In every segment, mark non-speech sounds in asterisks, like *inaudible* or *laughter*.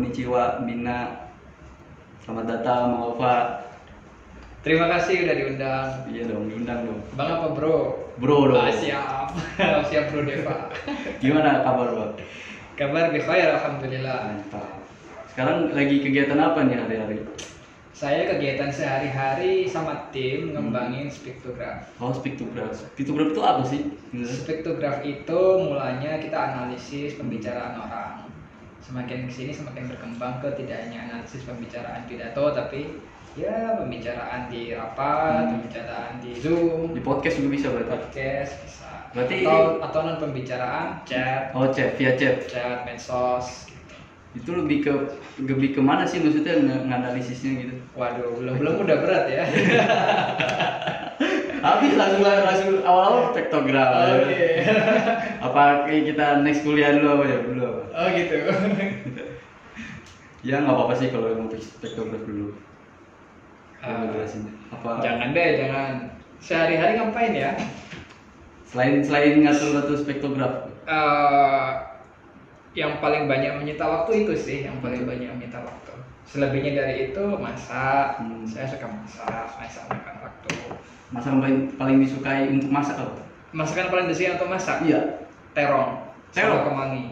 Konnichiwa, Mina. Selamat datang, Mang Ova. Terima kasih udah diundang. Iya dong, diundang dong. Bang apa bro? Bro dong. Ah, siap. *laughs* siap bro Deva. Gimana kabar bang? Kabar bikhair alhamdulillah. Mantap. Sekarang lagi kegiatan apa nih hari-hari? Saya kegiatan sehari-hari sama tim ngembangin spektograph. Oh, spektograph. Spektograph itu apa sih? Spektograph itu mulanya kita analisis pembicaraan orang. Semakin ke sini semakin berkembang ke tidak hanya analisis pembicaraan pidato tapi ya pembicaraan di rapat, Hmm. pembicaraan di zoom, Di podcast juga bisa berarti? podcast bisa. Berarti atau atau non pembicaraan chat, Oh, chat, via chat. chat medsos. gitu. Itu lebih ke lebih ke mana sih maksudnya ng- nganalisisnya gitu? Waduh, belum belum udah berat ya. *laughs* Habis langsung langsung awal-awal spektograph. Oke. *laughs* Apa kayak kita next kuliah dulu apa ya? Dulu apa? Oh gitu. Ya nggak apa-apa sih kalau mau spektograph dulu. Jelasin. Apa? jangan deh, jangan. Sehari-hari ngapain ya? Selain selain ngatur-ngatur spektograph. Eh, yang paling banyak menyita waktu itu sih, yang paling banyak menyita waktu. Selebihnya dari itu masak. Hmm. Saya suka masak, masak makan. Masakan paling paling disukai untuk masak apa? Masakan paling disukai untuk masak? Iya. Terong. Terong? Kemangi.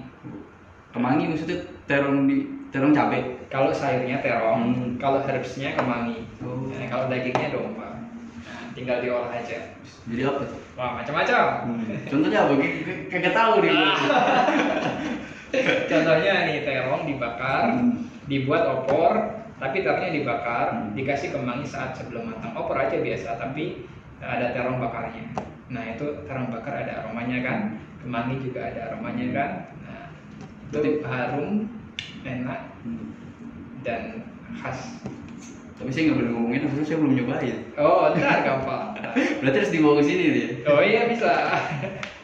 Kemangi maksudnya terong di terong cabai. Kalau sayurnya terong, Hmm. kalau herbsnya kemangi. Oh. Nah, kalau dagingnya domba. Nah, tinggal diolah aja. Jadi apa tuh? Wah, macam-macam. Contohnya apa? Kagak tahu nih. Ah. *laughs* Contohnya nih terong dibakar, Hmm. dibuat opor, tapi terongnya dibakar, Hmm. dikasih kemangi saat sebelum matang. Opor aja biasa, tapi ada terong bakarnya. Nah itu terong bakar ada aromanya kan, kemangi juga ada aromanya kan. Nah itu harum, enak Hmm. dan khas. Tapi saya nggak boleh ngomongin, maksudnya saya belum nyobain. Oh ntar gampang. *laughs* Berarti harus dibawa ke sini nih. Oh iya bisa.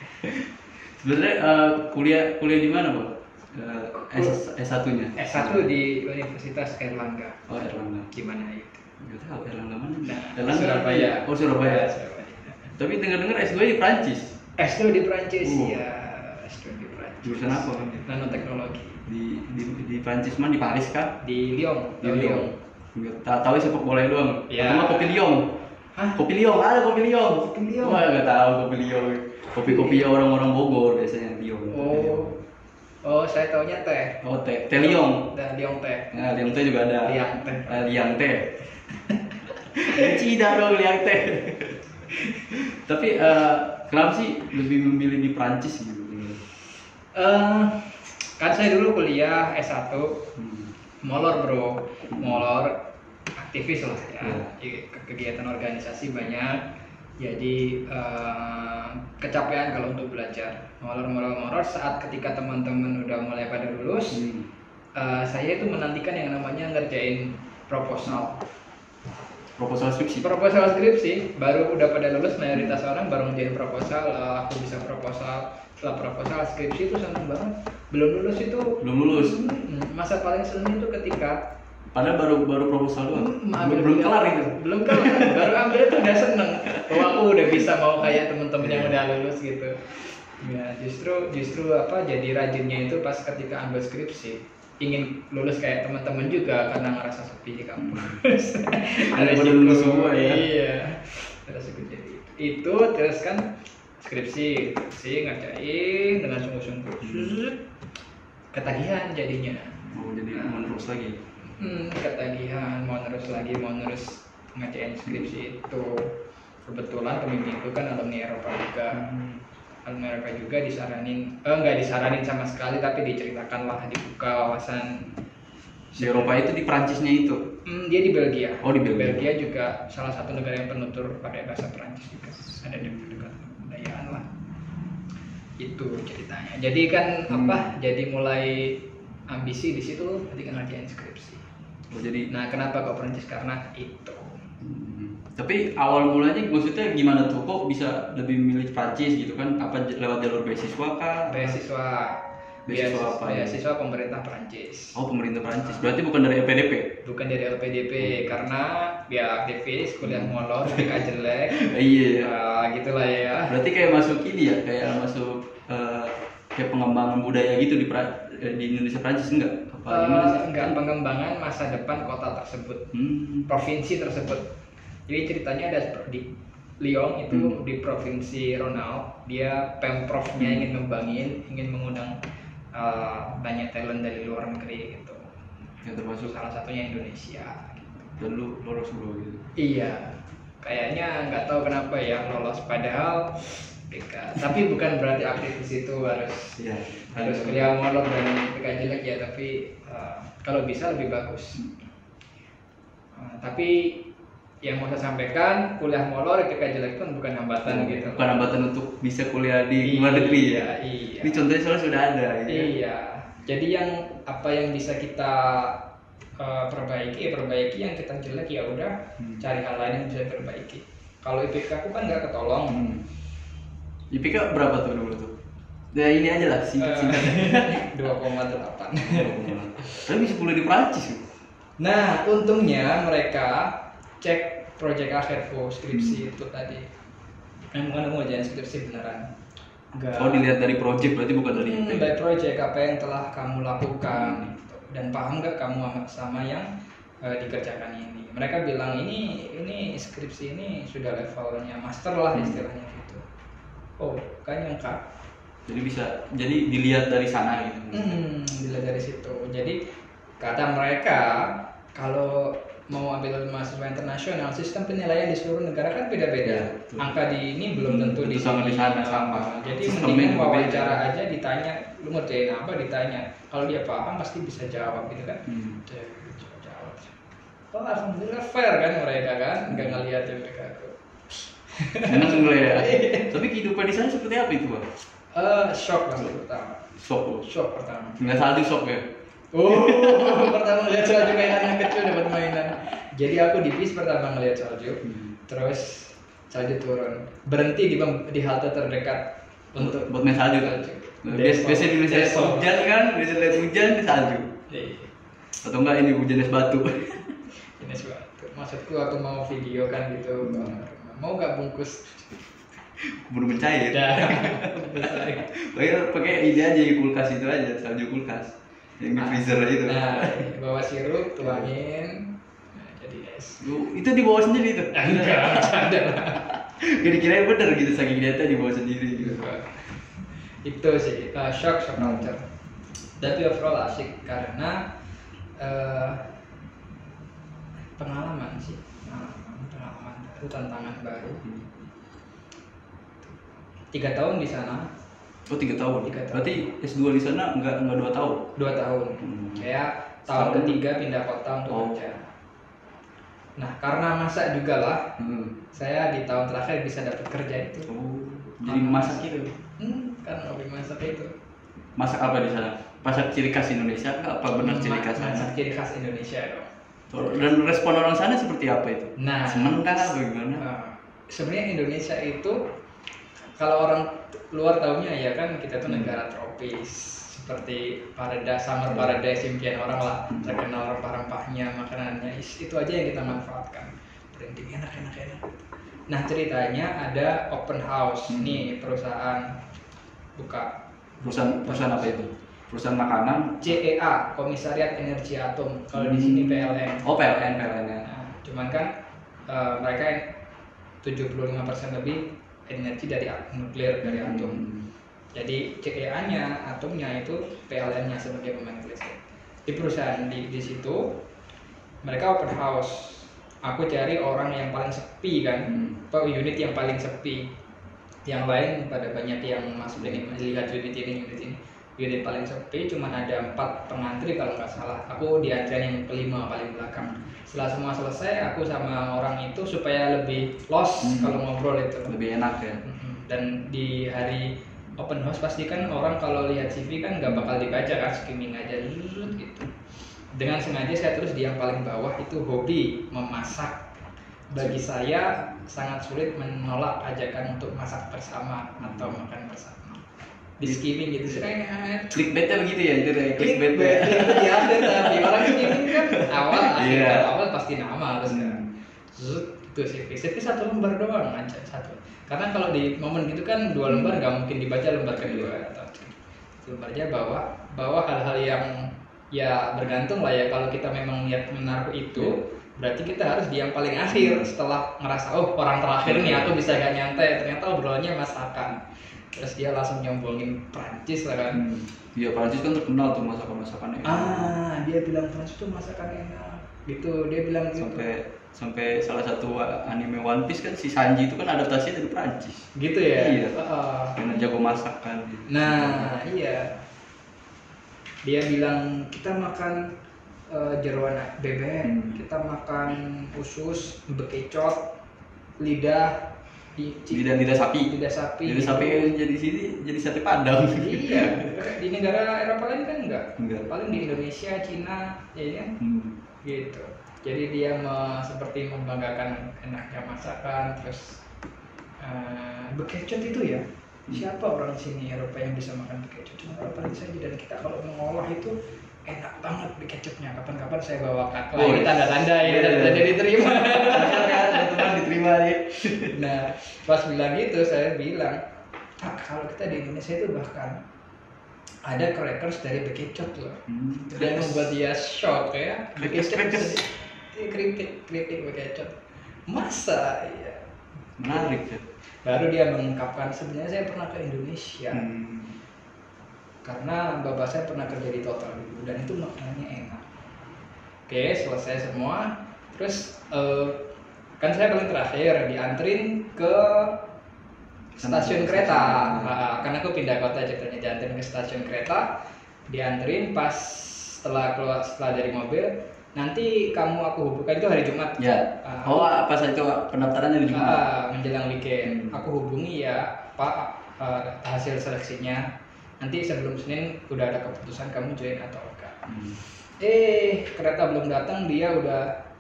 *laughs* Sebenarnya eh, kuliah kuliah di mana, Pak? Eh, S S satunya? S1 di Universitas Erlangga. Oh, Erlangga. Gimana itu? Nggak tahu Erlangga mana? Nah, Erlangga Surabaya. Oh, Surabaya. Surabaya. Tapi dengar-dengar S2 di Prancis. S2 di Prancis Oh. ya. S2 di Prancis. Jurusan apa? Nanoteknologi. Di di di Prancis mana? Di Paris kah? Di Lyon. Di Lyon. Nggak tahu sepak bola doang. Iya. Atau nggak kopi Lyon. Hah? Kopi Lyon, ada kopi Lyon. Kopi Lyon. Wah, nggak tahu kopi Lyon. Kopi-kopi orang-orang Bogor biasanya Lyon. Oh. Oh, saya taunya teh. Oh, teh, teh Lyon. Dan Lyon teh. Nah, liang teh juga ada. Liang teh. Eh, liang teh. Cida dong liang teh. Tapi eh, kenapa sih lebih memilih di Prancis gitu? Eh, kan saya dulu kuliah S1 Hmm. molor, Bro. Molor aktivis lah ya. Iya. Ke- Kegiatan organisasi banyak. Jadi eh, kecapean kalau untuk belajar. Molor, molor, molor saat ketika teman-teman udah mulai pada lulus, Hmm. Eh, saya itu menantikan yang namanya ngerjain proposal. Proposal skripsi. Proposal skripsi baru udah pada lulus mayoritas orang baru ngerjain proposal. eh, aku bisa proposal. Setelah proposal skripsi itu seneng banget. Belum lulus itu Belum lulus. Hmm, masa paling seneng itu ketika Padahal baru baru proposal doang. Hmm, belum, belum kelar itu. Belum kelar. baru ambil itu udah seneng. Bahwa aku udah bisa mau kayak temen-temen yang udah lulus gitu. Ya justru justru apa jadi rajinnya itu pas ketika ambil skripsi ingin lulus kayak teman-teman juga karena ngerasa sepi di kampus. *laughs* Ada pada lulus semua ya. Iya. Ada syukur jadi itu. Itu terus kan skripsi, skripsi ngerjain dengan sungguh-sungguh. Ketagihan jadinya. Mau jadi menerus lagi. Hmm, ketagihan mau terus lagi mau terus ngerjain skripsi itu. Kebetulan pembimbing itu kan alumni Eropa juga. Alumni Eropa juga disaranin eh nggak disaranin sama sekali tapi diceritakan lah dibuka wawasan. Di Eropa itu di Prancisnya itu. Hmm, dia di Belgia. Oh, di Belgia. juga salah satu negara yang penutur pakai bahasa Perancis juga. Ada dekat kebudayaan lah. Itu ceritanya. Jadi kan Hmm. apa jadi mulai ambisi di situ ketika ngerjain skripsi. Oh, jadi Nah, kenapa kok Prancis? Karena itu. Hmm. Tapi awal mulanya maksudnya gimana tuh? Kok bisa lebih memilih Prancis gitu kan? Apa lewat jalur beasiswa kah? Beasiswa Beasiswa apa ya? Beasiswa pemerintah Prancis. Oh pemerintah Prancis. Berarti bukan dari LPDP? Bukan dari LPDP karena dia aktivis, kuliah molor, BK jelek. *laughs* Iya. ya. Ah, gitulah ya. Berarti kayak masuk ini ya, kayak masuk eh, kayak pengembangan budaya gitu di Pra- eh, di Indonesia Prancis enggak? Eh, enggak pengembangan masa depan kota tersebut. Hmm. provinsi tersebut. Jadi ceritanya ada di Lyon itu Hmm. di provinsi Ronald dia pemprovnya Hmm. ingin ngembangin ingin mengundang uh, banyak talent dari luar negeri gitu. Yang termasuk? Salah satunya Indonesia dan lu lolos dulu gitu? Iya. Kayaknya nggak tahu kenapa ya lolos. Padahal PK tapi bukan berarti aktif di situ harus iya. harus kuliah molor dan PK jelek ya tapi uh, kalau bisa lebih bagus. Uh, tapi yang mau saya sampaikan kuliah molor PK jelek pun bukan hambatan gitu. bukan hambatan untuk bisa kuliah di luar negeri ya. iya. Ini contohnya soalnya sudah ada ya. iya. Jadi yang apa yang bisa kita uh, perbaiki ya perbaiki yang kita jelek ya udah Hmm. cari hal lain yang bisa diperbaiki. Kalau IPK aku kan nggak ketolong. Hmm. IPK berapa tuh dulu tuh ya ini aja lah singkat singkat *laughs* Eh, *laughs* 2,8 tapi bisa kuliah di Prancis. Nah, untungnya mereka cek project akhirku skripsi itu tadi. Yang bukan mau ujian skripsi beneran. Enggak. oh dilihat dari project berarti bukan dari Hmm, IPK by project apa yang telah kamu lakukan gitu. dan paham nggak kamu sama, yang eh, dikerjakan ini. Mereka bilang ini ini skripsi ini sudah levelnya master lah istilahnya gitu. Oh, kan nyangka. jadi bisa jadi dilihat dari sana gitu Hmm, dilihat dari situ. Jadi kata mereka kalau mau ambil mahasiswa internasional, sistem penilaian di seluruh negara kan beda-beda. Ya. Angka di ini belum tentu di sama di sana, Nah, sama. Jadi Sistemnya mendingan wawancara aja ditanya, lu ngerjain apa ditanya. Kalau dia paham pasti bisa jawab gitu kan. Hmm. Coba jawab. Oh, alhamdulillah fair kan mereka kan, nggak ngeliat mereka aku. Enak enggak ya. *laughs* Tapi kehidupan di sana seperti apa itu bang? Eh, shock lah pertama. shock Shock pertama. nggak salju shock ya? Oh, *laughs* pertama ngeliat salju kayak anak kecil dapat mainan. Jadi aku di bis pertama ngeliat salju, terus salju turun, berhenti di pem- di halte terdekat untuk buat main salju? kan biasa biasa di Indonesia hujan kan? Biasa lihat hujan di salju. Iya, atau enggak ini hujan es batu? *laughs* Ini suatu. Maksudku aku mau video kan gitu, mau gak bungkus? belum mencair. *laughs* Ya. pakai pakai ini aja kulkas itu aja salju kulkas. Yang di freezer itu Nah, bawa sirup, tuangin, nah, jadi es. Lu- itu dibawa sendiri itu Enggak, ada. Gak dikirain bener gitu saking lihatnya dibawa sendiri gitu. Itu sih uh, shock shock culture tapi overall asik karena uh, pengalaman sih baru tantangan baru. Tiga tahun di sana. Oh tiga tahun? Tiga tahun. berarti S2 di sana enggak enggak dua tahun? Dua tahun. Hmm. kayak tahun Setahun. ketiga pindah kota untuk Oh. kerja nah karena masa juga lah hmm. saya di tahun terakhir bisa dapat kerja itu. Oh jadi masak? Gitu hmm, karena hobi masak itu. Masak apa di sana? Masak ciri khas Indonesia apa benar ciri khas masak ciri khas Indonesia dong dan respon orang sana seperti apa itu Nah, seneng kah apa gimana uh, sebenarnya Indonesia itu kalau orang luar tahunya ya kan kita tuh Hmm. negara tropis seperti paradise summer paradise impian orang lah Hmm. terkenal rempah-rempahnya makanannya itu aja yang kita manfaatkan branding enak enak enak nah ceritanya ada open house Hmm. nih perusahaan buka perusahaan perusahaan apa itu perusahaan makanan CEA Komisariat Energi Atom kalau di sini PLN oh PLN PLN ya Nah, cuman kan eh, mereka 75% lebih energi dari nuklir dari atom. Hmm. Jadi CEA-nya, atomnya itu PLN-nya sebagai pemain listrik. Di perusahaan di, di situ mereka open house. Aku cari orang yang paling sepi kan, Hmm. atau unit yang paling sepi. Yang lain pada banyak yang masuk dengan melihat unit ini, unit ini. Unit paling sepi, cuman ada empat pengantri kalau nggak salah. Aku di antrian yang kelima paling belakang. Setelah semua selesai, aku sama orang itu supaya lebih lost Hmm. kalau ngobrol itu. lebih enak ya. Dan di hari open house pasti kan orang kalau lihat CV kan nggak bakal dibaca kan skimming aja gitu. Dengan sengaja saya terus di yang paling bawah itu hobi memasak. Bagi saya sangat sulit menolak ajakan untuk masak bersama atau makan bersama. Di skimming gitu seret. clickbaitnya begitu ya itu ya Clickbait clickbait ya itu di akhir tapi orang *laughs* skimming kan awal akhir Iya. Kalau awal pasti nama terus kan. Hmm. Zut, itu CV. CV satu lembar doang aja satu. Karena kalau di momen gitu kan dua lembar nggak mungkin dibaca lembar kedua atau lembarnya bawa bawa hal-hal yang ya bergantung lah ya kalau kita memang niat menaruh itu berarti kita harus di yang paling akhir setelah ngerasa oh orang terakhir nih aku bisa gak nyantai ternyata obrolannya masakan terus dia langsung nyombongin Prancis lah kan Hmm. Iya Prancis kan terkenal tuh masakan-masakannya. ah dia bilang Prancis tuh masakan enak gitu dia bilang gitu Sampai sampai salah satu anime One Piece kan si Sanji itu kan adaptasinya dari Prancis. gitu ya Iya. Heeh. Karena jago masak kan. Nah, iya. Dia bilang kita makan eh, jeroan bebek, Hmm. kita makan usus, bekecot, lidah, di, Lidah lidah sapi. lidah sapi. Lidah sapi yang jadi sini jadi sate padang. Iya, di negara Eropa lain kan enggak. Enggak. Paling di Indonesia, Cina, ya kan? Hmm. Gitu. Jadi dia me- seperti membanggakan enaknya masakan, terus eh, bekecot itu ya. Siapa orang sini Eropa yang bisa makan bekecot? Cuma orang paling saja dan kita kalau mengolah itu enak banget bekecotnya. Kapan-kapan saya bawa kakak. Oh, ini iya. tanda-tanda ya, Iya, tanda-tanda iya. diterima. kan teman diterima ya. nah, pas bilang gitu saya bilang, Pak kalau kita di Indonesia itu bahkan ada crackers dari bekecot loh. Hmm. Dan membuat dia shock ya. Iya, keripik, keripik bekecot. Masa iya. Menarik ya. Baru dia mengungkapkan sebenarnya saya pernah ke Indonesia Hmm. Karena bapak saya pernah kerja di Total dulu dan itu makanannya enak. Oke, selesai semua. Terus eh, kan saya paling terakhir dianterin ke stasiun kereta. Nah, karena aku pindah kota ceritanya dianterin ke stasiun kereta, dianterin pas setelah keluar setelah dari mobil. Nanti kamu aku hubungkan itu hari Jumat. Ya. Ah, Oh, apa saja itu pendaftarannya di Jumat? Ah, menjelang weekend. Hmm. Aku hubungi ya, Pak, eh, hasil seleksinya. Nanti sebelum Senin udah ada keputusan kamu join atau enggak. Hmm. Eh, kereta belum datang, dia udah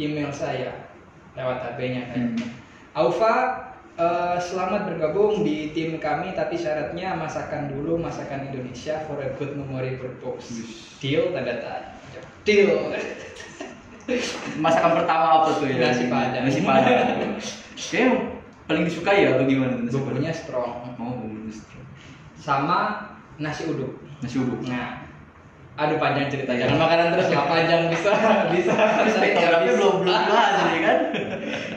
email saya lewat HP-nya kayaknya. Aufa, eh, selamat bergabung di tim kami, tapi syaratnya masakan dulu masakan Indonesia for a good memory purpose. Wih. Deal tanda tanya. Deal. Masakan pertama apa tuh ya? Nasi Padang. Nasi Padang. Paling disukai ya atau gimana? Bumbunya strong. Oh, bumbunya strong. Sama nasi uduk. Nasi uduk. Nah, aduh panjang cerita. Jangan makanan terus lah panjang *laughs* bisa bisa bisa Tapi habis. belum belum ini kan?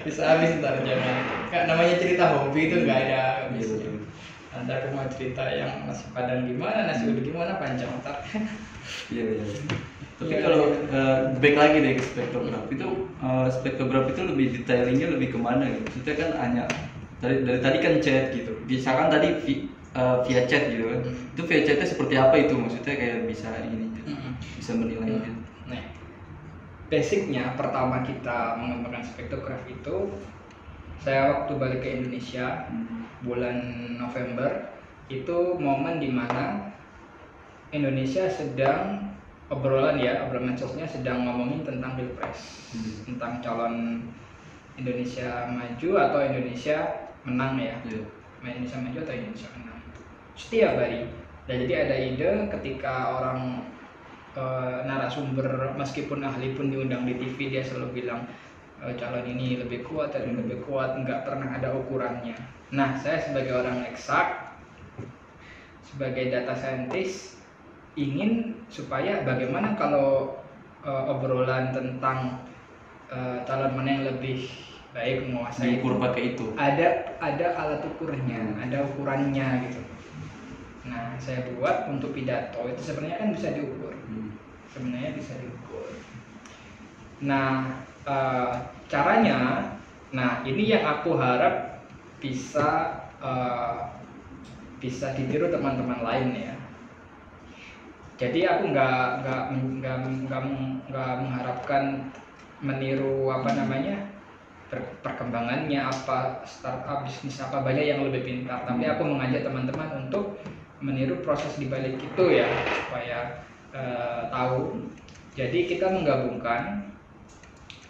bisa habis ntar jangan. Kan namanya cerita hobi itu nggak ada Iya, habisnya. betul. Nanti aku mau cerita yang nasi padang gimana, nasi uduk gimana panjang ntar. Iya iya. Tapi Iya, kalau iya. eh, back lagi deh ke spektrograf itu eh, spektrograf itu lebih detailingnya lebih ke mana gitu? Maksudnya kan hanya dari dari tadi kan chat gitu. Misalkan tadi eh, via chat gitu kan. Hmm. Itu via chatnya seperti apa itu? Maksudnya kayak bisa ini Mm-mm. bisa menilai gitu. Nah, basicnya pertama kita mengembangkan spektrograf itu saya waktu balik ke Indonesia Hmm. bulan November itu momen di mana Indonesia sedang obrolan ya obrolan medsosnya sedang ngomongin tentang pilpres Hmm. tentang calon Indonesia maju atau Indonesia menang ya Iya. Indonesia maju atau Indonesia menang setiap hari dan jadi ada ide ketika orang eh, narasumber meskipun ahli pun diundang di TV dia selalu bilang eh, calon ini lebih kuat dan lebih kuat nggak pernah ada ukurannya nah saya sebagai orang eksak sebagai data scientist ingin supaya bagaimana kalau eh, obrolan tentang eh, calon mana yang lebih baik menguasai Diukur pakai itu. ada ada alat ukurnya, ada ukurannya gitu. Nah, saya buat untuk pidato itu sebenarnya kan bisa diukur. Hmm. Sebenarnya bisa diukur. Nah, eh, caranya, nah ini yang aku harap bisa eh, bisa ditiru teman-teman lain ya. Jadi aku nggak nggak nggak nggak nggak mengharapkan meniru apa namanya per- perkembangannya apa startup bisnis apa banyak yang lebih pintar tapi aku mengajak teman-teman untuk meniru proses di balik itu ya supaya eh, tahu. Jadi kita menggabungkan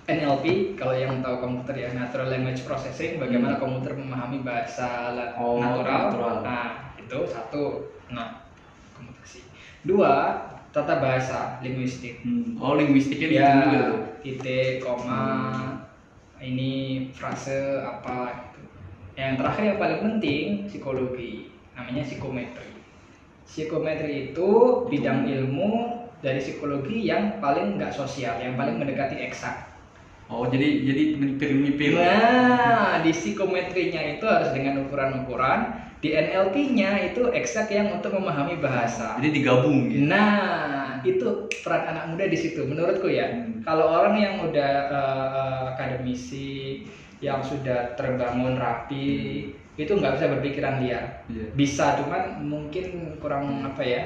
NLP kalau yang tahu komputer ya natural language processing bagaimana komputer memahami bahasa Oh, natural. natural. nah itu satu. Nah komputasi dua tata bahasa linguistik. Hmm. Oh, linguistiknya ya juga tuh. titik koma ini frase apa gitu. Yang terakhir yang paling penting psikologi. Namanya psikometri psikometri itu bidang ilmu dari psikologi yang paling nggak sosial, yang paling mendekati eksak. Oh jadi jadi menipir-menipir. Nah, di psikometrinya itu harus dengan ukuran-ukuran, di NLP-nya itu eksak yang untuk memahami bahasa. Jadi digabung gitu. Nah, itu peran anak muda di situ menurutku ya. Hmm. Kalau orang yang udah eh, akademisi, yang sudah terbangun rapi, itu nggak bisa berpikiran liar. Iya. Bisa, cuman mungkin kurang apa ya?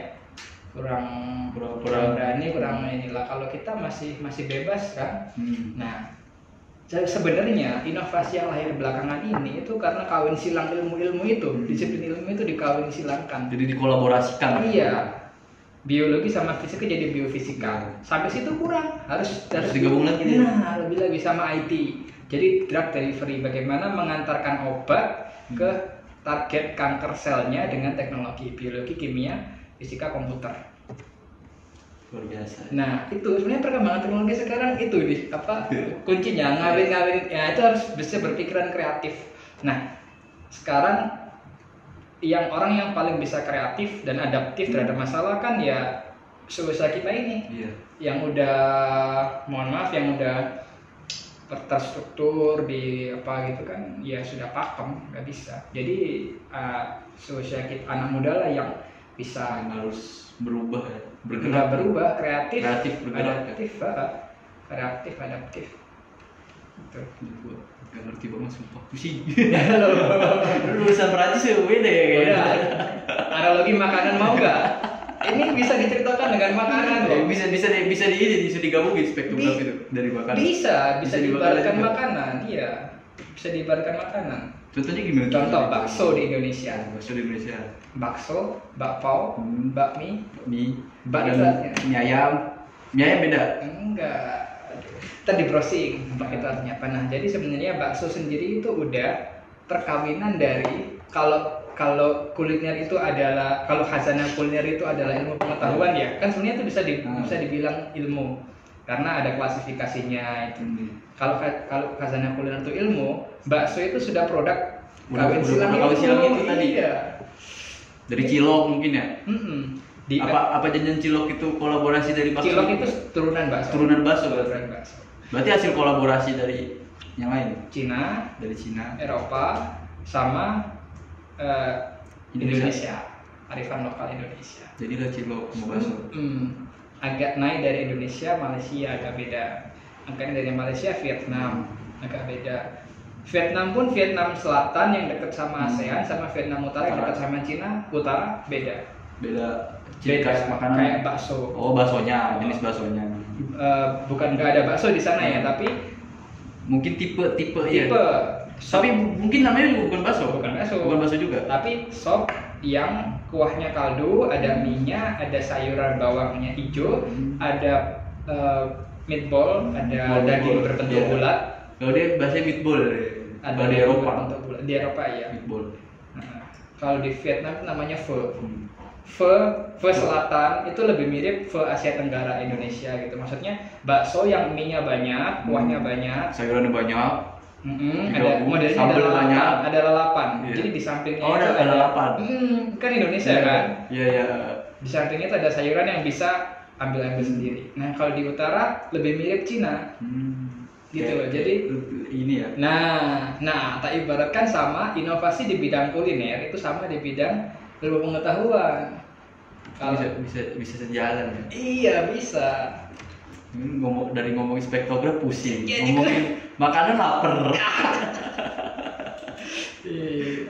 Kurang Kurang- kurang berani, kurang inilah. Kalau kita masih masih bebas kan. Hmm. Nah, se- sebenarnya inovasi yang lahir belakangan ini itu karena kawin silang ilmu-ilmu itu, disiplin ilmu itu dikawin silangkan. Jadi dikolaborasikan. Iya. Biologi sama fisika jadi biofisika. Iya. Sampai situ kurang, harus Harus digabung lagi. Nah, lebih lagi sama IT. Jadi drug delivery bagaimana mengantarkan obat Hmm. Ke target kanker selnya dengan teknologi biologi, kimia, fisika, komputer. Luar biasa. Nah, itu sebenarnya perkembangan teknologi sekarang itu di apa kuncinya ngawin-ngawin ya itu harus bisa berpikiran kreatif. Nah, sekarang yang orang yang paling bisa kreatif dan adaptif terhadap masalah kan ya seusaha kita ini Iya. yang udah mohon maaf yang udah terstruktur di apa gitu kan ya sudah pakem nggak bisa jadi uh, seusia kita anak muda lah yang bisa Yang harus berubah ya. nggak berubah kreatif Kreatif, bergerak, ya. adaptif ah. kreatif adaptif gitu. Gak ngerti banget sumpah pusing. Lu *laughs* lulusan Perancis ya beda ya. Udah, analogi makanan bisa diceritakan dengan makanan Ya, loh bisa bisa di, bisa di ini bisa digabungin spektrum Bi- berapa itu dari makanan. bisa bisa Bisa diibaratkan makanan iya bisa diibaratkan makanan Contohnya gimana? contoh bakso di Indonesia Bakso di Indonesia. bakso bakpao Hmm. bakmi Mie, Bak dan itu artinya. mie ayam. Mie ayam beda. enggak tadi browsing bak itu artinya apa nah jadi sebenarnya bakso sendiri itu udah perkawinan dari kalau kalau kuliner itu adalah kalau khazanah kuliner itu adalah ilmu pengetahuan ya kan sebenarnya itu bisa di, Hmm. bisa dibilang ilmu karena ada klasifikasinya itu kalau ka- kalau khazanah kuliner itu ilmu bakso itu sudah produk kawin silang ilmu. silang itu tadi. iya Dari cilok mungkin ya. Mm-mm. di apa apa jajan cilok itu kolaborasi dari bakso? cilok itu turunan bakso turunan bakso berarti. turunan bakso Berarti hasil kolaborasi dari yang lain Cina dari Cina. Eropa sama Indonesia. Indonesia. arifan lokal Indonesia. Jadi lah cilok bakso. Hmm, agak naik dari Indonesia, Malaysia agak beda. Angkanya dari Malaysia, Vietnam agak beda. Vietnam pun Vietnam Selatan yang dekat sama Hmm. ASEAN sama Vietnam Utara yang dekat sama Cina, Utara beda. Beda ciri Beda khas makanan. kayak bakso. Oh baksonya, jenis baksonya. Eh, bukan nggak ada bakso di sana ya, tapi Mungkin tipe tipe ya. Tipe Tapi mungkin namanya juga bukan bakso. Bukan bakso. Bukan bakso juga. tapi sop yang kuahnya kaldu, ada minyak, ada sayuran bawangnya hijau, Hmm. ada eh, meatball, ada daging berbentuk Iya. bulat, Kalau dia bahasanya meatball ya. ada di Eropa. bulat. Di Eropa ya. Meatball. Nah, kalau di Vietnam namanya pho. Hmm. Pho, pho selatan itu lebih mirip pho Asia Tenggara Indonesia gitu. Maksudnya bakso yang mie-nya banyak, kuahnya Hmm. banyak, Sayurannya banyak. Digabung, ada modelnya ada lalapan, ada lalapan. Iya. Jadi di sampingnya Oh, itu ada lalapan. Hmm, kan Indonesia Iya, kan. Iya iya. Di sampingnya itu ada sayuran yang bisa ambil-ambil Hmm. sendiri. Nah, kalau di utara lebih mirip Cina. Hmm. Gitu Kayak- loh, jadi- ini ya. Nah, nah, tak ibaratkan sama inovasi di bidang kuliner itu sama di bidang ilmu pengetahuan. Kalau Bisa bisa bisa sejalan ya. iya bisa. Ini ngomong dari ngomongin spektograf pusing, Iya, ngomongin makanan lapar. *laughs* Iya.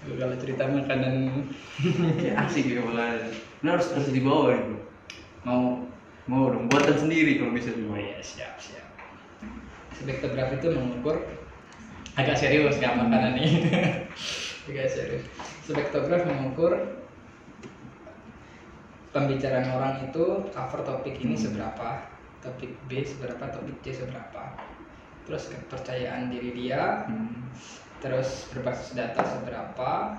Kalau cerita makanan Kayak asik gitu makanya. Ini harus harus dibawa bro. mau Mau dong, buatan sendiri kalau bisa Oh dibawa. iya siap siap. Spektrografi itu mengukur agak serius nggak makanan nih. *laughs* agak serius. Spektrograf mengukur pembicaraan orang itu cover topik ini Hmm. seberapa, topik B seberapa, topik C seberapa. Terus kepercayaan diri dia, Hmm. terus berbasis data seberapa,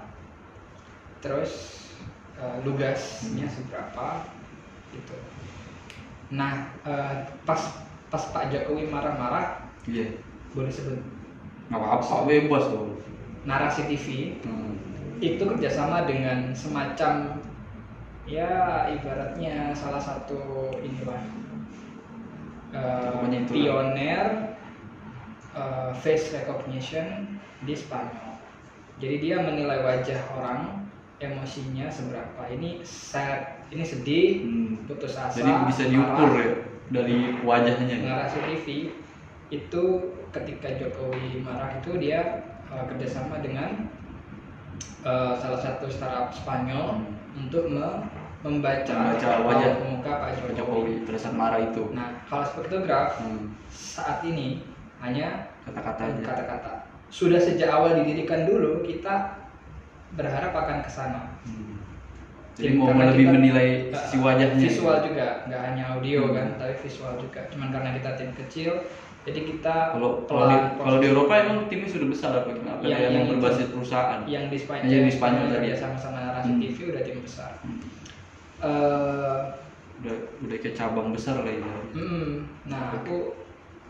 terus eh, lugasnya Hmm. seberapa, gitu. Nah, eh, pas pas Pak Jokowi marah-marah, Iya. boleh sebut Nggak apa-apa, bebas tuh. narasi TV Hmm. itu kerjasama dengan semacam ya ibaratnya salah satu inilah eh, itulah. pioner eh, face recognition di Spanyol. Jadi dia menilai wajah orang, emosinya seberapa. Ini sad, ini sedih, Hmm. putus asa. Jadi bisa diukur marah. ya dari wajahnya. narasi TV itu ketika Jokowi marah itu dia uh, kerjasama dengan uh, salah satu startup Spanyol untuk me- membaca, Membaca wajah muka Pak Jokowi. Jokowi saat marah itu. Nah, kalau spektograf Hmm. saat ini hanya Kata-kata aja. kata-kata. Sudah sejak awal didirikan dulu kita berharap akan ke sana. Hmm. Ya, Jadi mau lebih kita- menilai Uh, si wajahnya. visual juga nggak hanya audio Hmm. kan tapi visual juga cuman karena kita tim kecil jadi kita Kalau kalau di, kalau di Eropa emang timnya sudah besar apa gimana? Apa Yang- dia yang emang itu. berbasis perusahaan? yang di Spanyol Yang di Spanyol tadi. ya sama-sama narasi Hmm. TV udah tim besar Hmm. Eh, Udah udah kayak cabang besar lah ya. hmm, nah aku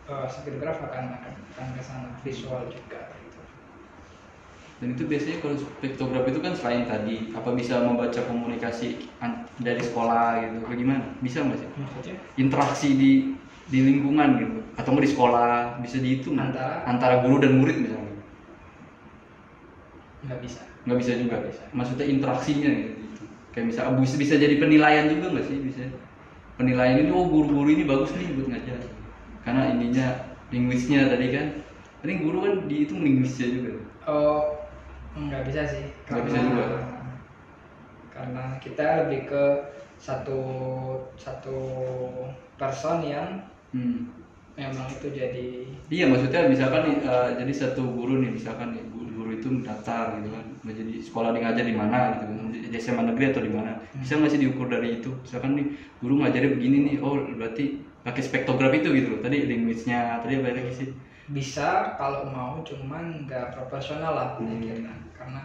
uh, spektograf akan akan akan ke sana visual juga gitu. Dan itu biasanya kalau spektograf itu kan selain tadi apa bisa membaca komunikasi dari sekolah gitu, apa gimana? Bisa nggak sih? maksudnya Interaksi di di lingkungan gitu, atau nggak di sekolah bisa dihitung Antara? antara guru dan murid misalnya. nggak bisa Nggak bisa juga. Nggak bisa. Maksudnya interaksinya gitu. Kayak bisa bisa, bisa jadi penilaian juga nggak sih bisa? Penilaian ini oh guru-guru ini bagus nih buat ngajar. Karena ininya linguisnya tadi kan. Tadi guru kan dihitung linguisnya juga. oh nggak bisa sih Nggak bisa juga. karena kita lebih ke satu satu person yang Hmm. memang itu jadi Iya maksudnya misalkan eh, jadi satu guru nih misalkan nih itu daftar gitu kan. Mau jadi sekolah dia ngajar di mana gitu kan. Di di SMA negeri atau di mana. Bisa nggak sih diukur dari itu? Misalkan nih guru ngajarnya begini nih oh berarti pakai spektograf itu gitu tadi linguisnya tadi apa lagi sih? Bisa kalau mau cuman nggak proporsional lah Hmm. kira karena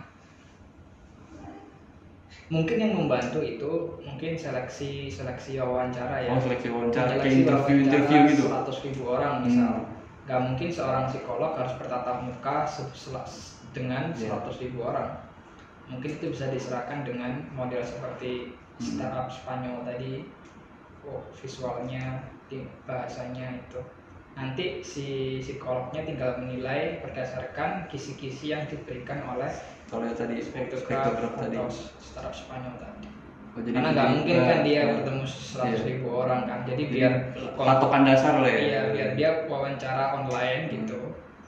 mungkin yang membantu itu mungkin seleksi seleksi wawancara ya. Oh seleksi wawancara Seleksi interview interview wawancara gitu. 100 ribu orang misal. Hmm. nggak mungkin seorang psikolog harus bertatap muka dengan Iya. 100 ribu orang mungkin itu bisa diserahkan dengan model seperti Hmm. startup Spanyol tadi oh visualnya bahasanya itu nanti si psikolognya tinggal menilai berdasarkan kisi-kisi yang diberikan oleh kalau tadi spektograf tadi startup Spanyol tadi oh, jadi karena nggak mungkin eh, kan dia eh, bertemu 100 iya. ribu orang kan jadi Jadi, biar patokan dasar lah ya Iya, biar dia wawancara online Hmm. gitu.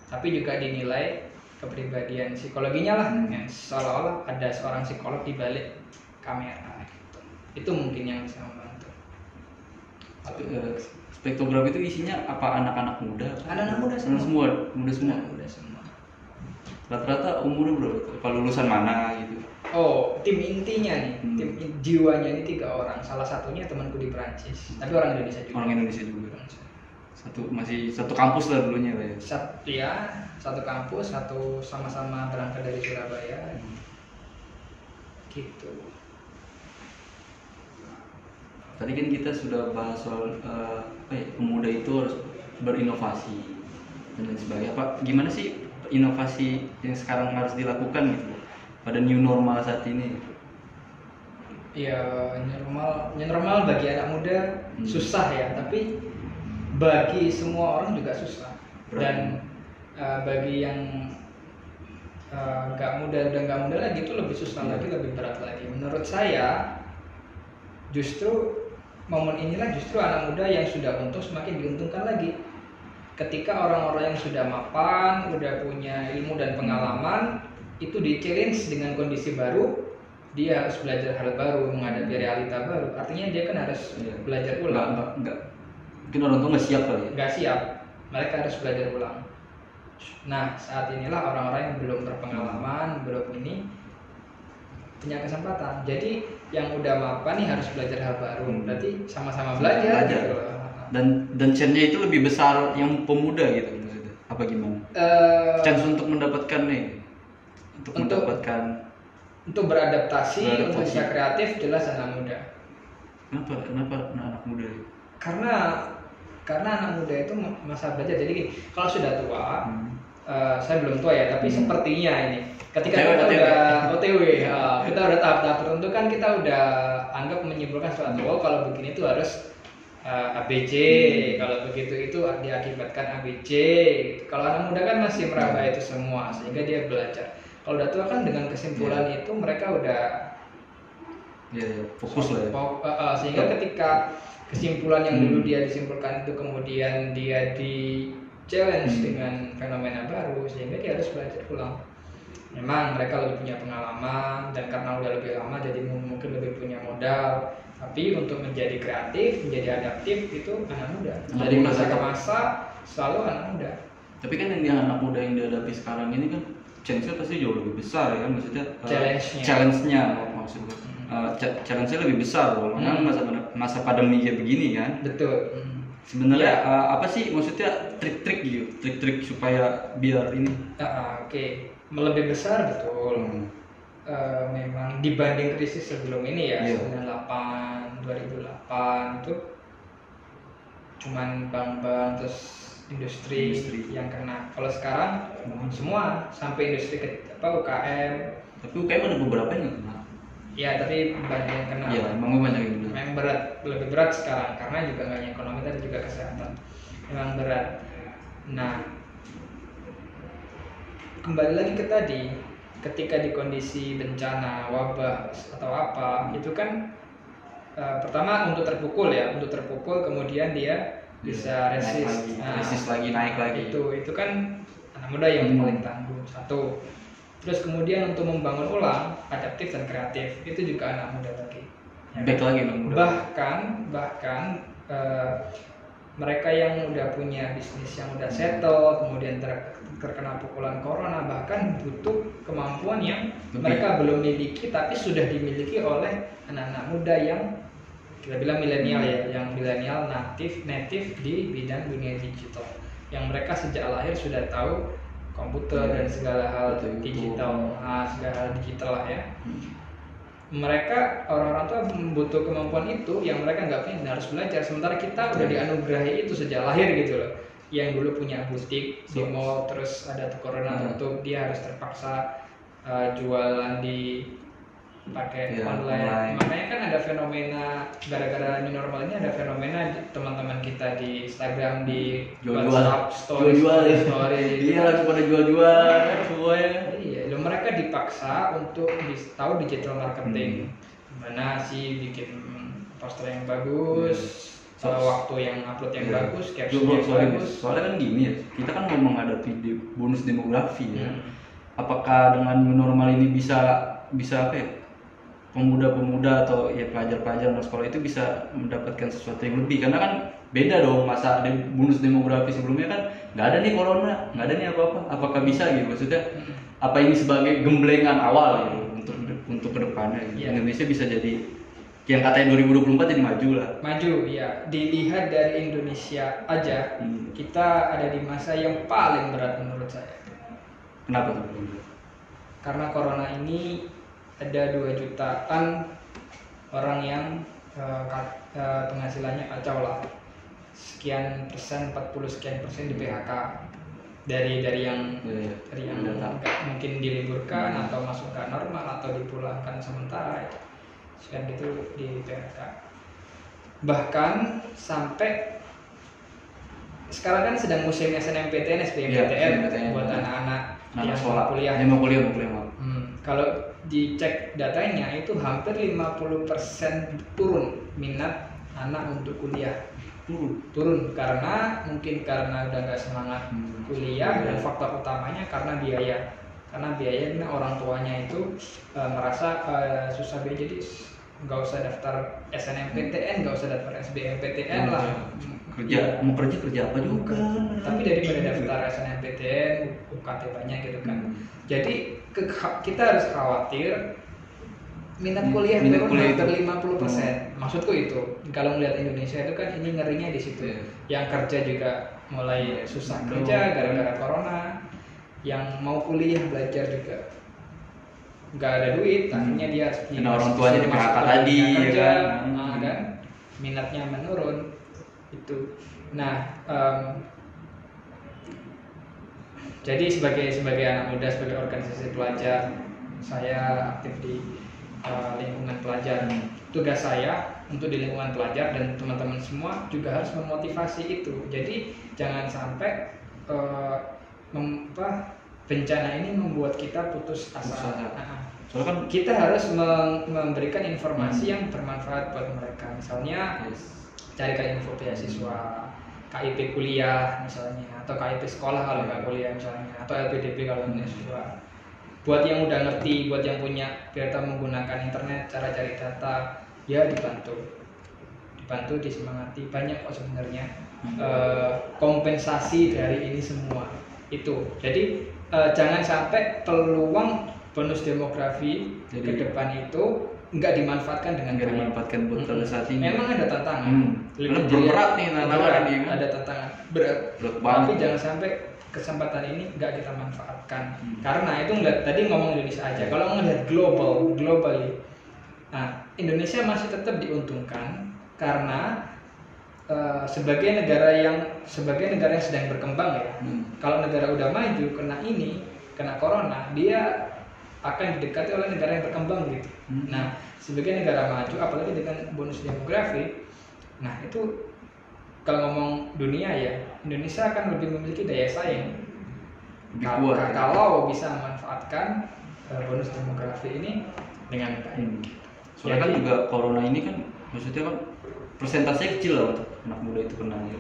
Tapi juga dinilai kepribadian psikologinya lah. Hmm. Ya, seolah-olah ada seorang psikolog di balik kamera gitu. Itu mungkin yang bisa membantu. Eh, spektograf itu isinya apa anak-anak muda Anak-anak muda Anak semua. semua muda semua Udah semua. rata-rata umurnya berapa kalau lulusan mana gitu Oh, tim intinya nih, Hmm. tim jiwanya ini tiga orang. Salah satunya temanku di Prancis, tapi orang Indonesia juga. orang Indonesia juga satu masih satu kampus lah dulunya lah ya Sat, ya, satu kampus, satu sama-sama berangkat dari Surabaya. Gitu. tadi kan kita sudah bahas soal eh, apa ya, pemuda itu harus berinovasi dan lain sebagainya apa gimana sih inovasi yang sekarang harus dilakukan gitu pada new normal saat ini Ya new normal, new normal bagi anak muda Hmm. susah ya, tapi bagi semua orang juga susah. Berat. Dan uh, bagi yang uh, nggak muda dan nggak muda lagi itu lebih susah Iya. lagi, lebih berat lagi. Menurut saya, justru momen inilah justru anak muda yang sudah untung semakin diuntungkan lagi. Ketika orang-orang yang sudah mapan, udah punya ilmu dan pengalaman, itu di challenge dengan kondisi baru, dia harus belajar hal baru, menghadapi realita baru. Artinya dia kan harus Iya. belajar ulang. enggak enggak mungkin orang tua nggak siap kali ya Nggak siap, mereka harus belajar ulang. Nah, saat inilah orang-orang yang belum berpengalaman, belum ini punya kesempatan. Jadi yang udah mapan nih harus belajar hal baru. Hmm. Berarti sama-sama belajar. Belajar. gitu dan dan chance-nya itu lebih besar yang pemuda gitu maksudnya apa gimana Eh, chance untuk mendapatkan nih untuk, Untuk- mendapatkan untuk beradaptasi, Beradaptasi. untuk bisa kreatif jelas anak muda. kenapa kenapa anak muda? Karena karena anak muda itu masa belajar. Jadi gini, kalau sudah tua, Hmm. Eh, saya belum tua ya, tapi Hmm. sepertinya ini ketika OTW, kita OTW. udah OTW, ya, kita kita udah tahap-tahap tertentu kan kita udah anggap menyimpulkan suatu oh kalau begini tuh harus uh, ABC kalau begitu itu diakibatkan ABC kalau anak muda kan masih meraba itu semua sehingga dia belajar kalau udah tua kan dengan kesimpulan itu mereka udah ya, ya, fokus lah ya uh, uh, sehingga ketika kesimpulan yang Hmm. dulu dia disimpulkan itu kemudian dia di challenge Hmm. dengan fenomena baru sehingga dia harus belajar ulang memang mereka lebih punya pengalaman dan karena udah lebih lama jadi mu- mungkin lebih punya modal tapi untuk menjadi kreatif menjadi adaptif itu anak muda Anak dari masa ke masa selalu anak muda tapi kan yang anak muda yang dihadapi sekarang ini kan chance-nya pasti jauh lebih besar ya maksudnya uh, Challenge-nya. challenge-nya maksudnya uh, cha- challenge-nya lebih besar loh karena Hmm. masa masa pandemi kayak begini kan betul Hmm. sebenarnya Iya. uh, apa sih maksudnya trik-trik gitu trik-trik supaya biar ini ah, oke lebih besar betul Hmm. Eh, memang dibanding krisis sebelum ini ya Iya. 98 2008 itu cuman bank-bank terus industri, Industri. yang kena kalau sekarang semua sampai industri ke, apa UKM tapi UKM ada beberapa yang kena ya tapi banyak yang kena. Iya emang banyak yang kena. Memang berat lebih berat sekarang karena juga nggak hanya ekonomi tapi juga kesehatan. Memang berat. Nah kembali lagi ke tadi ketika di kondisi bencana wabah atau apa itu kan eh, pertama untuk terpukul ya untuk terpukul kemudian dia bisa Naik resist. lagi, Nah, resist lagi naik lagi. itu itu kan anak muda yang Hmm. paling tangguh. Satu terus kemudian untuk membangun ulang adaptif dan kreatif itu juga anak muda lagi Ya kan? back lagi anak muda bahkan bahkan eh, mereka yang udah punya bisnis yang udah settle kemudian ter- terkena pukulan corona bahkan butuh kemampuan yang Lebih. mereka belum miliki tapi sudah dimiliki oleh anak-anak muda yang kita bilang milenial ya yang milenial natif native di bidang dunia digital yang mereka sejak lahir sudah tahu komputer dan segala hal Betul, betul. digital nah, segala hal digital lah ya Hmm. mereka orang-orang tua butuh kemampuan itu yang mereka nggak punya dan harus belajar sementara kita udah Betul. dianugerahi itu sejak lahir gitu loh yang dulu punya butik di mall terus ada corona Hmm. tutup dia harus terpaksa uh, jualan di pakai Iya, online. online. makanya kan ada fenomena gara-gara new normal ini ada fenomena teman-teman kita di Instagram di jual-jual WhatsApp story jual-jual ya. story *laughs* iya lagi pada jual-jual semuanya Iya, lo mereka dipaksa untuk tahu digital marketing. Gimana sih bikin poster yang bagus, So- uh, waktu yang upload yang Iya. bagus, caption yang soalnya, bagus. soalnya kan gini ya kita kan mau menghadapi bonus demografi ya Hmm. apakah dengan new normal ini bisa bisa apa ya pemuda-pemuda atau ya pelajar-pelajar anak sekolah itu bisa mendapatkan sesuatu yang lebih karena kan beda dong masa de- bonus demografi sebelumnya kan nggak ada nih corona nggak ada nih apa-apa apakah bisa gitu maksudnya apa ini sebagai gemblengan awal gitu untuk untuk ke depannya gitu. Iya. Indonesia bisa jadi yang katanya 2024 jadi maju lah Maju, ya. Dilihat dari Indonesia aja, Hmm. kita ada di masa yang paling berat menurut saya. kenapa tuh Karena corona ini ada 2 jutaan orang yang uh, uh, penghasilannya kacau lah. Sekian persen, 40 sekian persen di PHK. Dari dari yang Ya, ya. dari yang Data. mungkin diliburkan Hmm. atau masuk ke normal atau dipulangkan sementara itu sekian gitu di PHK bahkan sampai sekarang kan sedang musim SNMPTN SBMPTN SNMPTN. buat anak-anak Anak yang sekolah mau kuliah yang mau kuliah mau kuliah mau Hmm, kalau dicek datanya itu hampir 50% turun minat anak untuk kuliah. Turun? Turun karena mungkin karena udah nggak semangat Hmm. kuliah dan Iya. faktor utamanya karena biaya. Karena biaya karena orang tuanya itu eh, merasa eh, susah biaya jadi nggak usah daftar SNMPTN nggak usah daftar SBMPTN lah kerja mau kerja kerja apa juga tapi daripada daftar SNMPTN UKT banyak gitu kan Hmm. jadi ke- kita harus khawatir minat Hmm, kuliah minat kuliah hampir itu. 50 maksudku itu kalau melihat Indonesia itu kan ini ngerinya di situ Iya. yang kerja juga mulai susah kerja gara-gara corona yang mau kuliah belajar juga nggak ada duit Hmm. akhirnya dia harus orang tuanya di PHK tadi, dunia ya kerja, kan? nah, Hmm. kan minatnya menurun itu nah em, jadi sebagai sebagai anak muda sebagai organisasi pelajar saya aktif di uh, lingkungan pelajar. Tugas saya untuk di lingkungan pelajar dan teman-teman semua juga harus memotivasi itu. Jadi jangan sampai uh, mem- apa, bencana ini membuat kita putus asa. Nah, soalnya kan kita harus mem- memberikan informasi yang bermanfaat buat mereka. Misalnya yes, carikan info beasiswa, KIP kuliah misalnya, atau KIP sekolah kalau nggak kuliah misalnya, atau LPDP kalau beasiswa. Buat yang udah ngerti, buat yang punya biasa menggunakan internet, cara cari data, ya dibantu, dibantu disemangati. Banyak kok sebenarnya eh, kompensasi dari ini semua itu. Jadi eh, jangan sampai peluang bonus demografi Jadi- ke depan itu nggak dimanfaatkan dengan nggak dimanfaatkan buat pada saat ini Memang ada tantangan. Hmm. Lebih jelas- berat nih tantangan ini? Ada tantangan berat. Berat Tapi banget. jangan sampai kesempatan ini nggak kita manfaatkan. Hmm. Karena itu nggak tadi ngomong Indonesia aja. Kalau ngelihat global, globally, nah Indonesia masih tetap diuntungkan karena eh, sebagai negara yang sebagai negara yang sedang berkembang ya. Hmm. Kalau negara udah maju kena ini, kena corona, dia akan didekati oleh negara yang berkembang gitu. Hmm. Nah, sebagai negara maju, apalagi dengan bonus demografi, nah itu kalau ngomong dunia ya, Indonesia akan lebih memiliki daya saing. Lebih Ka- kuat, ka- ya. Kalau bisa memanfaatkan eh, bonus demografi ini dengan baik. Hmm. Soalnya kan Jadi- juga corona ini kan maksudnya kan persentasenya kecil lah untuk anak muda itu kena ya.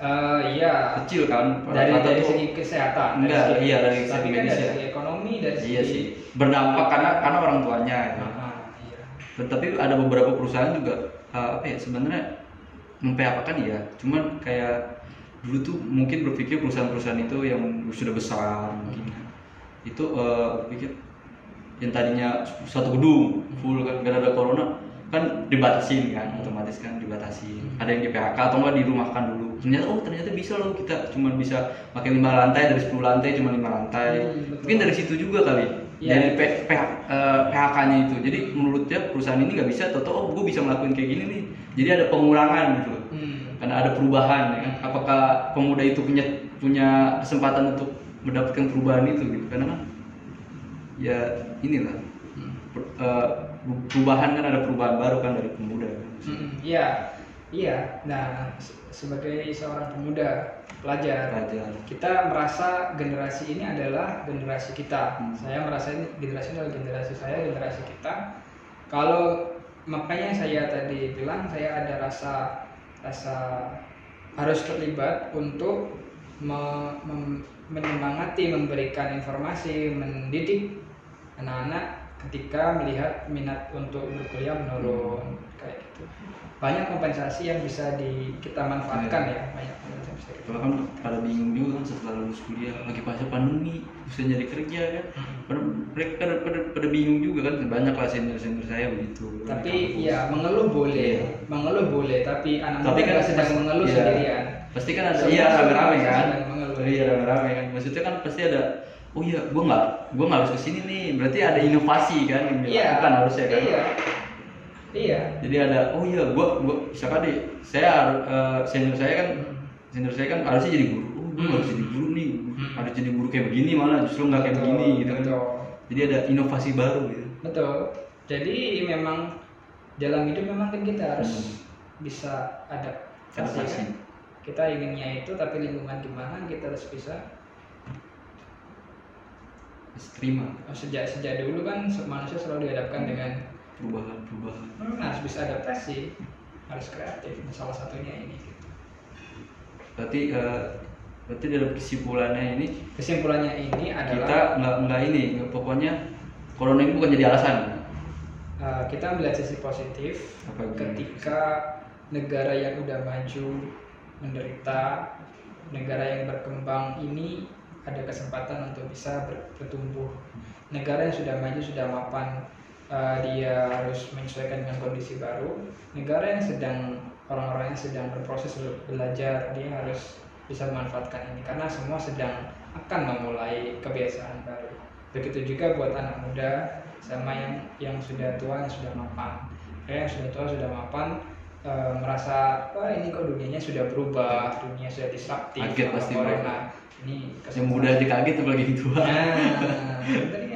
Eh, iya, Kecil kan. dari dari tuh- segi kesehatan, dari Enggak, segi- iya, dari tapi segi kan medis dari ya. segi ekonomi, dari Iya segi sih. Berdampak karena karena orang tuanya ya. Ah, iya. Tapi ada beberapa perusahaan juga uh, apa ya sebenarnya memphk ya. Cuman kayak dulu tuh mungkin berpikir perusahaan-perusahaan itu yang sudah besar mungkin itu uh, berpikir yang tadinya satu gedung full kan gara ada corona kan dibatasin kan otomatis kan dibatasin ada yang di PHK atau enggak dirumahkan dulu ternyata oh ternyata bisa loh kita cuma bisa pakai lima lantai dari 10 lantai cuma lima lantai Hmm, betul. mungkin dari situ juga kali Iya. dari P- PH- eh, PHK-nya itu jadi menurutnya perusahaan ini nggak bisa atau oh gue bisa ngelakuin kayak gini nih jadi ada pengurangan gitu Hmm. karena ada perubahan ya kan apakah pemuda itu punya punya kesempatan untuk mendapatkan perubahan itu gitu karena kan ya inilah Hmm. per- eh, perubahan kan ada perubahan baru kan dari pemuda kan. Hmm, Iya, iya. Nah, sebagai seorang pemuda pelajar, Pelajar. kita merasa generasi ini adalah generasi kita. Hmm. Saya merasa ini generasi adalah generasi saya, generasi kita. Kalau makanya saya tadi bilang saya ada rasa rasa harus terlibat untuk me- mem- menyemangati, memberikan informasi, mendidik anak-anak ketika melihat minat untuk berkuliah menurun kayak gitu. Banyak kompensasi yang bisa di kita manfaatkan ya, banyak kompensasi bisa kita. Kalau kan pada bingung juga kan setelah lulus kuliah lagi pas pandemi bisa nyari kerja kan. Pada, mereka pada, pada, pada bingung juga kan banyak lah senior senior saya begitu. Tapi ya mengeluh boleh, Iya. mengeluh boleh, tapi anak tapi kan sedang mengeluh iya. sendirian. Pasti kan ada iya rame-rame kan. Iya rame-rame kan. Maksudnya kan pasti ada oh iya gua nggak gua nggak harus ke sini nih berarti ada inovasi kan yang Iya, dilakukan harusnya kan. Iya, iya. Jadi ada oh iya gua gua misalkan deh saya eh, senior saya kan senior saya kan harusnya jadi guru. Oh gua Hmm. harus jadi guru nih. Hmm. Harus jadi guru kayak begini malah justru nggak kayak begini gitu kan. betul. Jadi ada inovasi baru gitu. Betul. Jadi memang dalam hidup memang kan kita harus Hmm. bisa adaptasi. Adaptasi. Kan? Kita inginnya itu tapi lingkungan gimana kita harus bisa terima sejak sejak dulu kan manusia selalu dihadapkan dengan perubahan-perubahan. hmm, harus bisa adaptasi, harus kreatif. Nah, Salah satunya ini. gitu. Berarti eh, berarti dalam kesimpulannya ini Kesimpulannya ini kita adalah nggak nggak ini pokoknya corona ini bukan jadi alasan. uh, kita melihat sisi positif Apa itu? ketika negara yang udah maju menderita, negara yang berkembang ini ada kesempatan untuk bisa ber- bertumbuh. Negara yang sudah maju sudah mapan, uh, dia harus menyesuaikan dengan kondisi baru. Negara yang sedang orang-orang yang sedang berproses be- belajar, dia harus bisa memanfaatkan ini karena semua sedang akan memulai kebiasaan baru. Begitu juga buat anak muda sama yang yang sudah tua yang sudah mapan. Kayak yang sudah tua sudah mapan eh, merasa wah ini kok dunianya sudah berubah, dunia sudah disruptif, Kaget pasti corona. mereka. Ini Yang muda aja kaget apalagi yang tua. Nah, *laughs*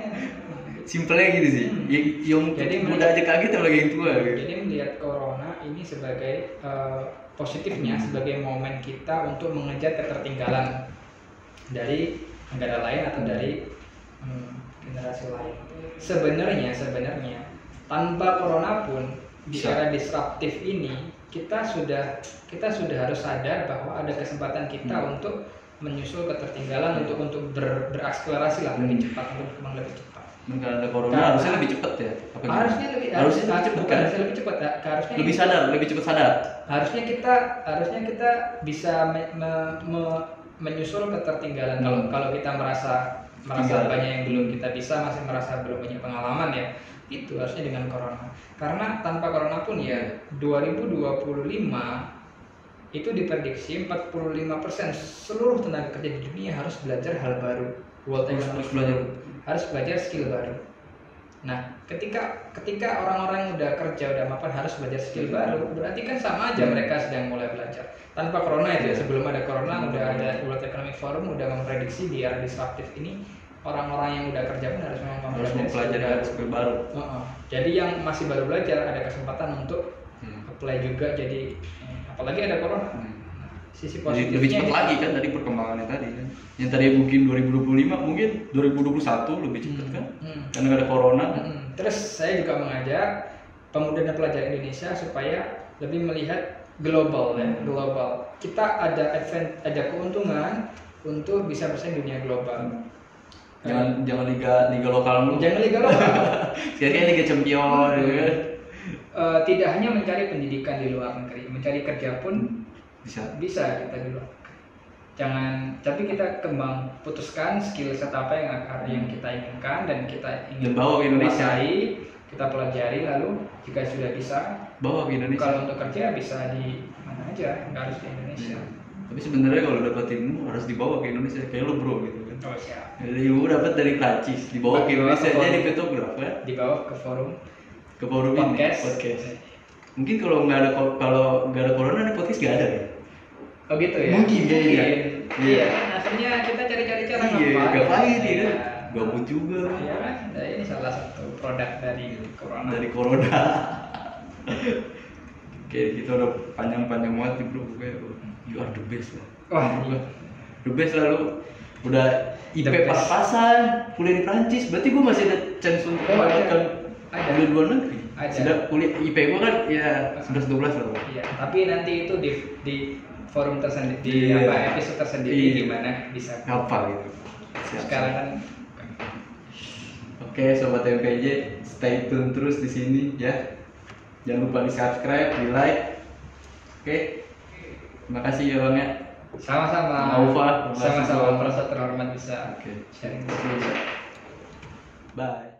simpelnya gitu sih Hmm. yang, yang Jadi muda aja kaget apalagi yang tua gitu Jadi melihat corona ini sebagai eh, positifnya sebagai momen kita untuk mengejar ketertinggalan dari negara lain atau dari hmm, generasi lain. Sebenarnya sebenarnya tanpa corona pun di era disruptif ini kita sudah kita sudah harus sadar bahwa ada kesempatan kita Hmm. untuk menyusul ketertinggalan untuk untuk ber- berakselerasi lah lebih Hmm. cepat untuk berkembang lebih cepat. Kalau ada corona Karena- harusnya lebih cepet ya? Apa? Harusnya lebih harusnya lebih kan? harusnya lebih cepat ha- harusnya lebih sadar lebih cepet sadar? Harusnya kita harusnya kita bisa me- me- me- menyusul ketertinggalan. Kalau Hmm. kalau kita merasa merasa banyak yang belum kita bisa masih merasa belum punya pengalaman ya itu harusnya dengan corona. Karena tanpa corona pun ya 2025 itu diprediksi 45% seluruh tenaga kerja di dunia harus belajar hal baru World Economic harus belajar. Harus belajar skill baru nah ketika ketika orang-orang yang udah kerja udah mapan harus belajar skill baru berarti kan sama aja Hmm. mereka sedang mulai belajar tanpa corona itu ya sebelum ada corona Hmm. udah ada World Economic Forum udah memprediksi di era disruptif ini orang-orang yang udah kerja pun harus memang harus mempelajari skill baru. skill baru Heeh. jadi yang masih baru belajar ada kesempatan untuk Hmm. apply juga jadi eh, apalagi ada corona Hmm. Sisi positifnya lebih cepat di- lagi kan tadi perkembangannya tadi kan. Yang tadi mungkin 2025 mungkin 2021 lebih cepat Hmm, kan. hmm. Karena ada corona. Mm-mm. Terus saya juga mengajak pemuda dan pelajar Indonesia supaya lebih melihat global ya, Hmm. global. Kita ada advent, ada keuntungan untuk bisa bersaing dunia global. Jangan jangan liga liga lokal mulu. Jangan liga lokal. *laughs* Kayak liga champion gitu kan. Eh, tidak hanya mencari pendidikan di luar negeri, mencari kerja pun Bisa. bisa kita negeri. Jangan, tapi kita kembang putuskan skill set apa yang yang kita inginkan dan kita ingin Dan bawa ke Indonesia. kita pelajari lalu jika sudah bisa Bawa ke Indonesia. Kalau untuk kerja bisa di mana aja, nggak harus di Indonesia. Iya. Tapi sebenarnya kalau dapat ilmu harus dibawa ke Indonesia kayak lo bro gitu kan. Oh siap. Jadi ilmu dapat dari Prancis, dibawa ke Dibawa Indonesia ke jadi fotografer Di bawah ke forum ke forum podcast. ini podcast. Mungkin kalau nggak ada kalau nggak ada corona nih podcast nggak ada ya. Oh gitu ya? Mungkin. Iya. Iya. Akhirnya kita cari-cari cara Iya, ngapain. ya Iya. kan? Gabut juga Iya kan? Nah, ini salah satu produk dari corona. dari corona. Oke, kita udah panjang-panjang banget nih bro, pokoknya you are the best lah. Wah, the best lah lu. Udah IP pas-pasan, kuliah di Prancis, berarti gua masih ada chance untuk Oh, ada. mendapatkan kuliah luar negeri. Ada. Sudah kuliah IP gua kan ya 11 12 lah. Bro. Iya, tapi nanti itu di di forum tersendiri di Iya. apa episode tersendiri Iya. gimana bisa. Ngapa gitu. Siap, Sekarang kan Oke, sobat MPJ, stay tune terus di sini ya. Jangan lupa di subscribe, di like. Oke, terima kasih ya bang ya. sama-sama. Aufa, Sama-sama merasa terhormat bisa Oke, sharing. Bye.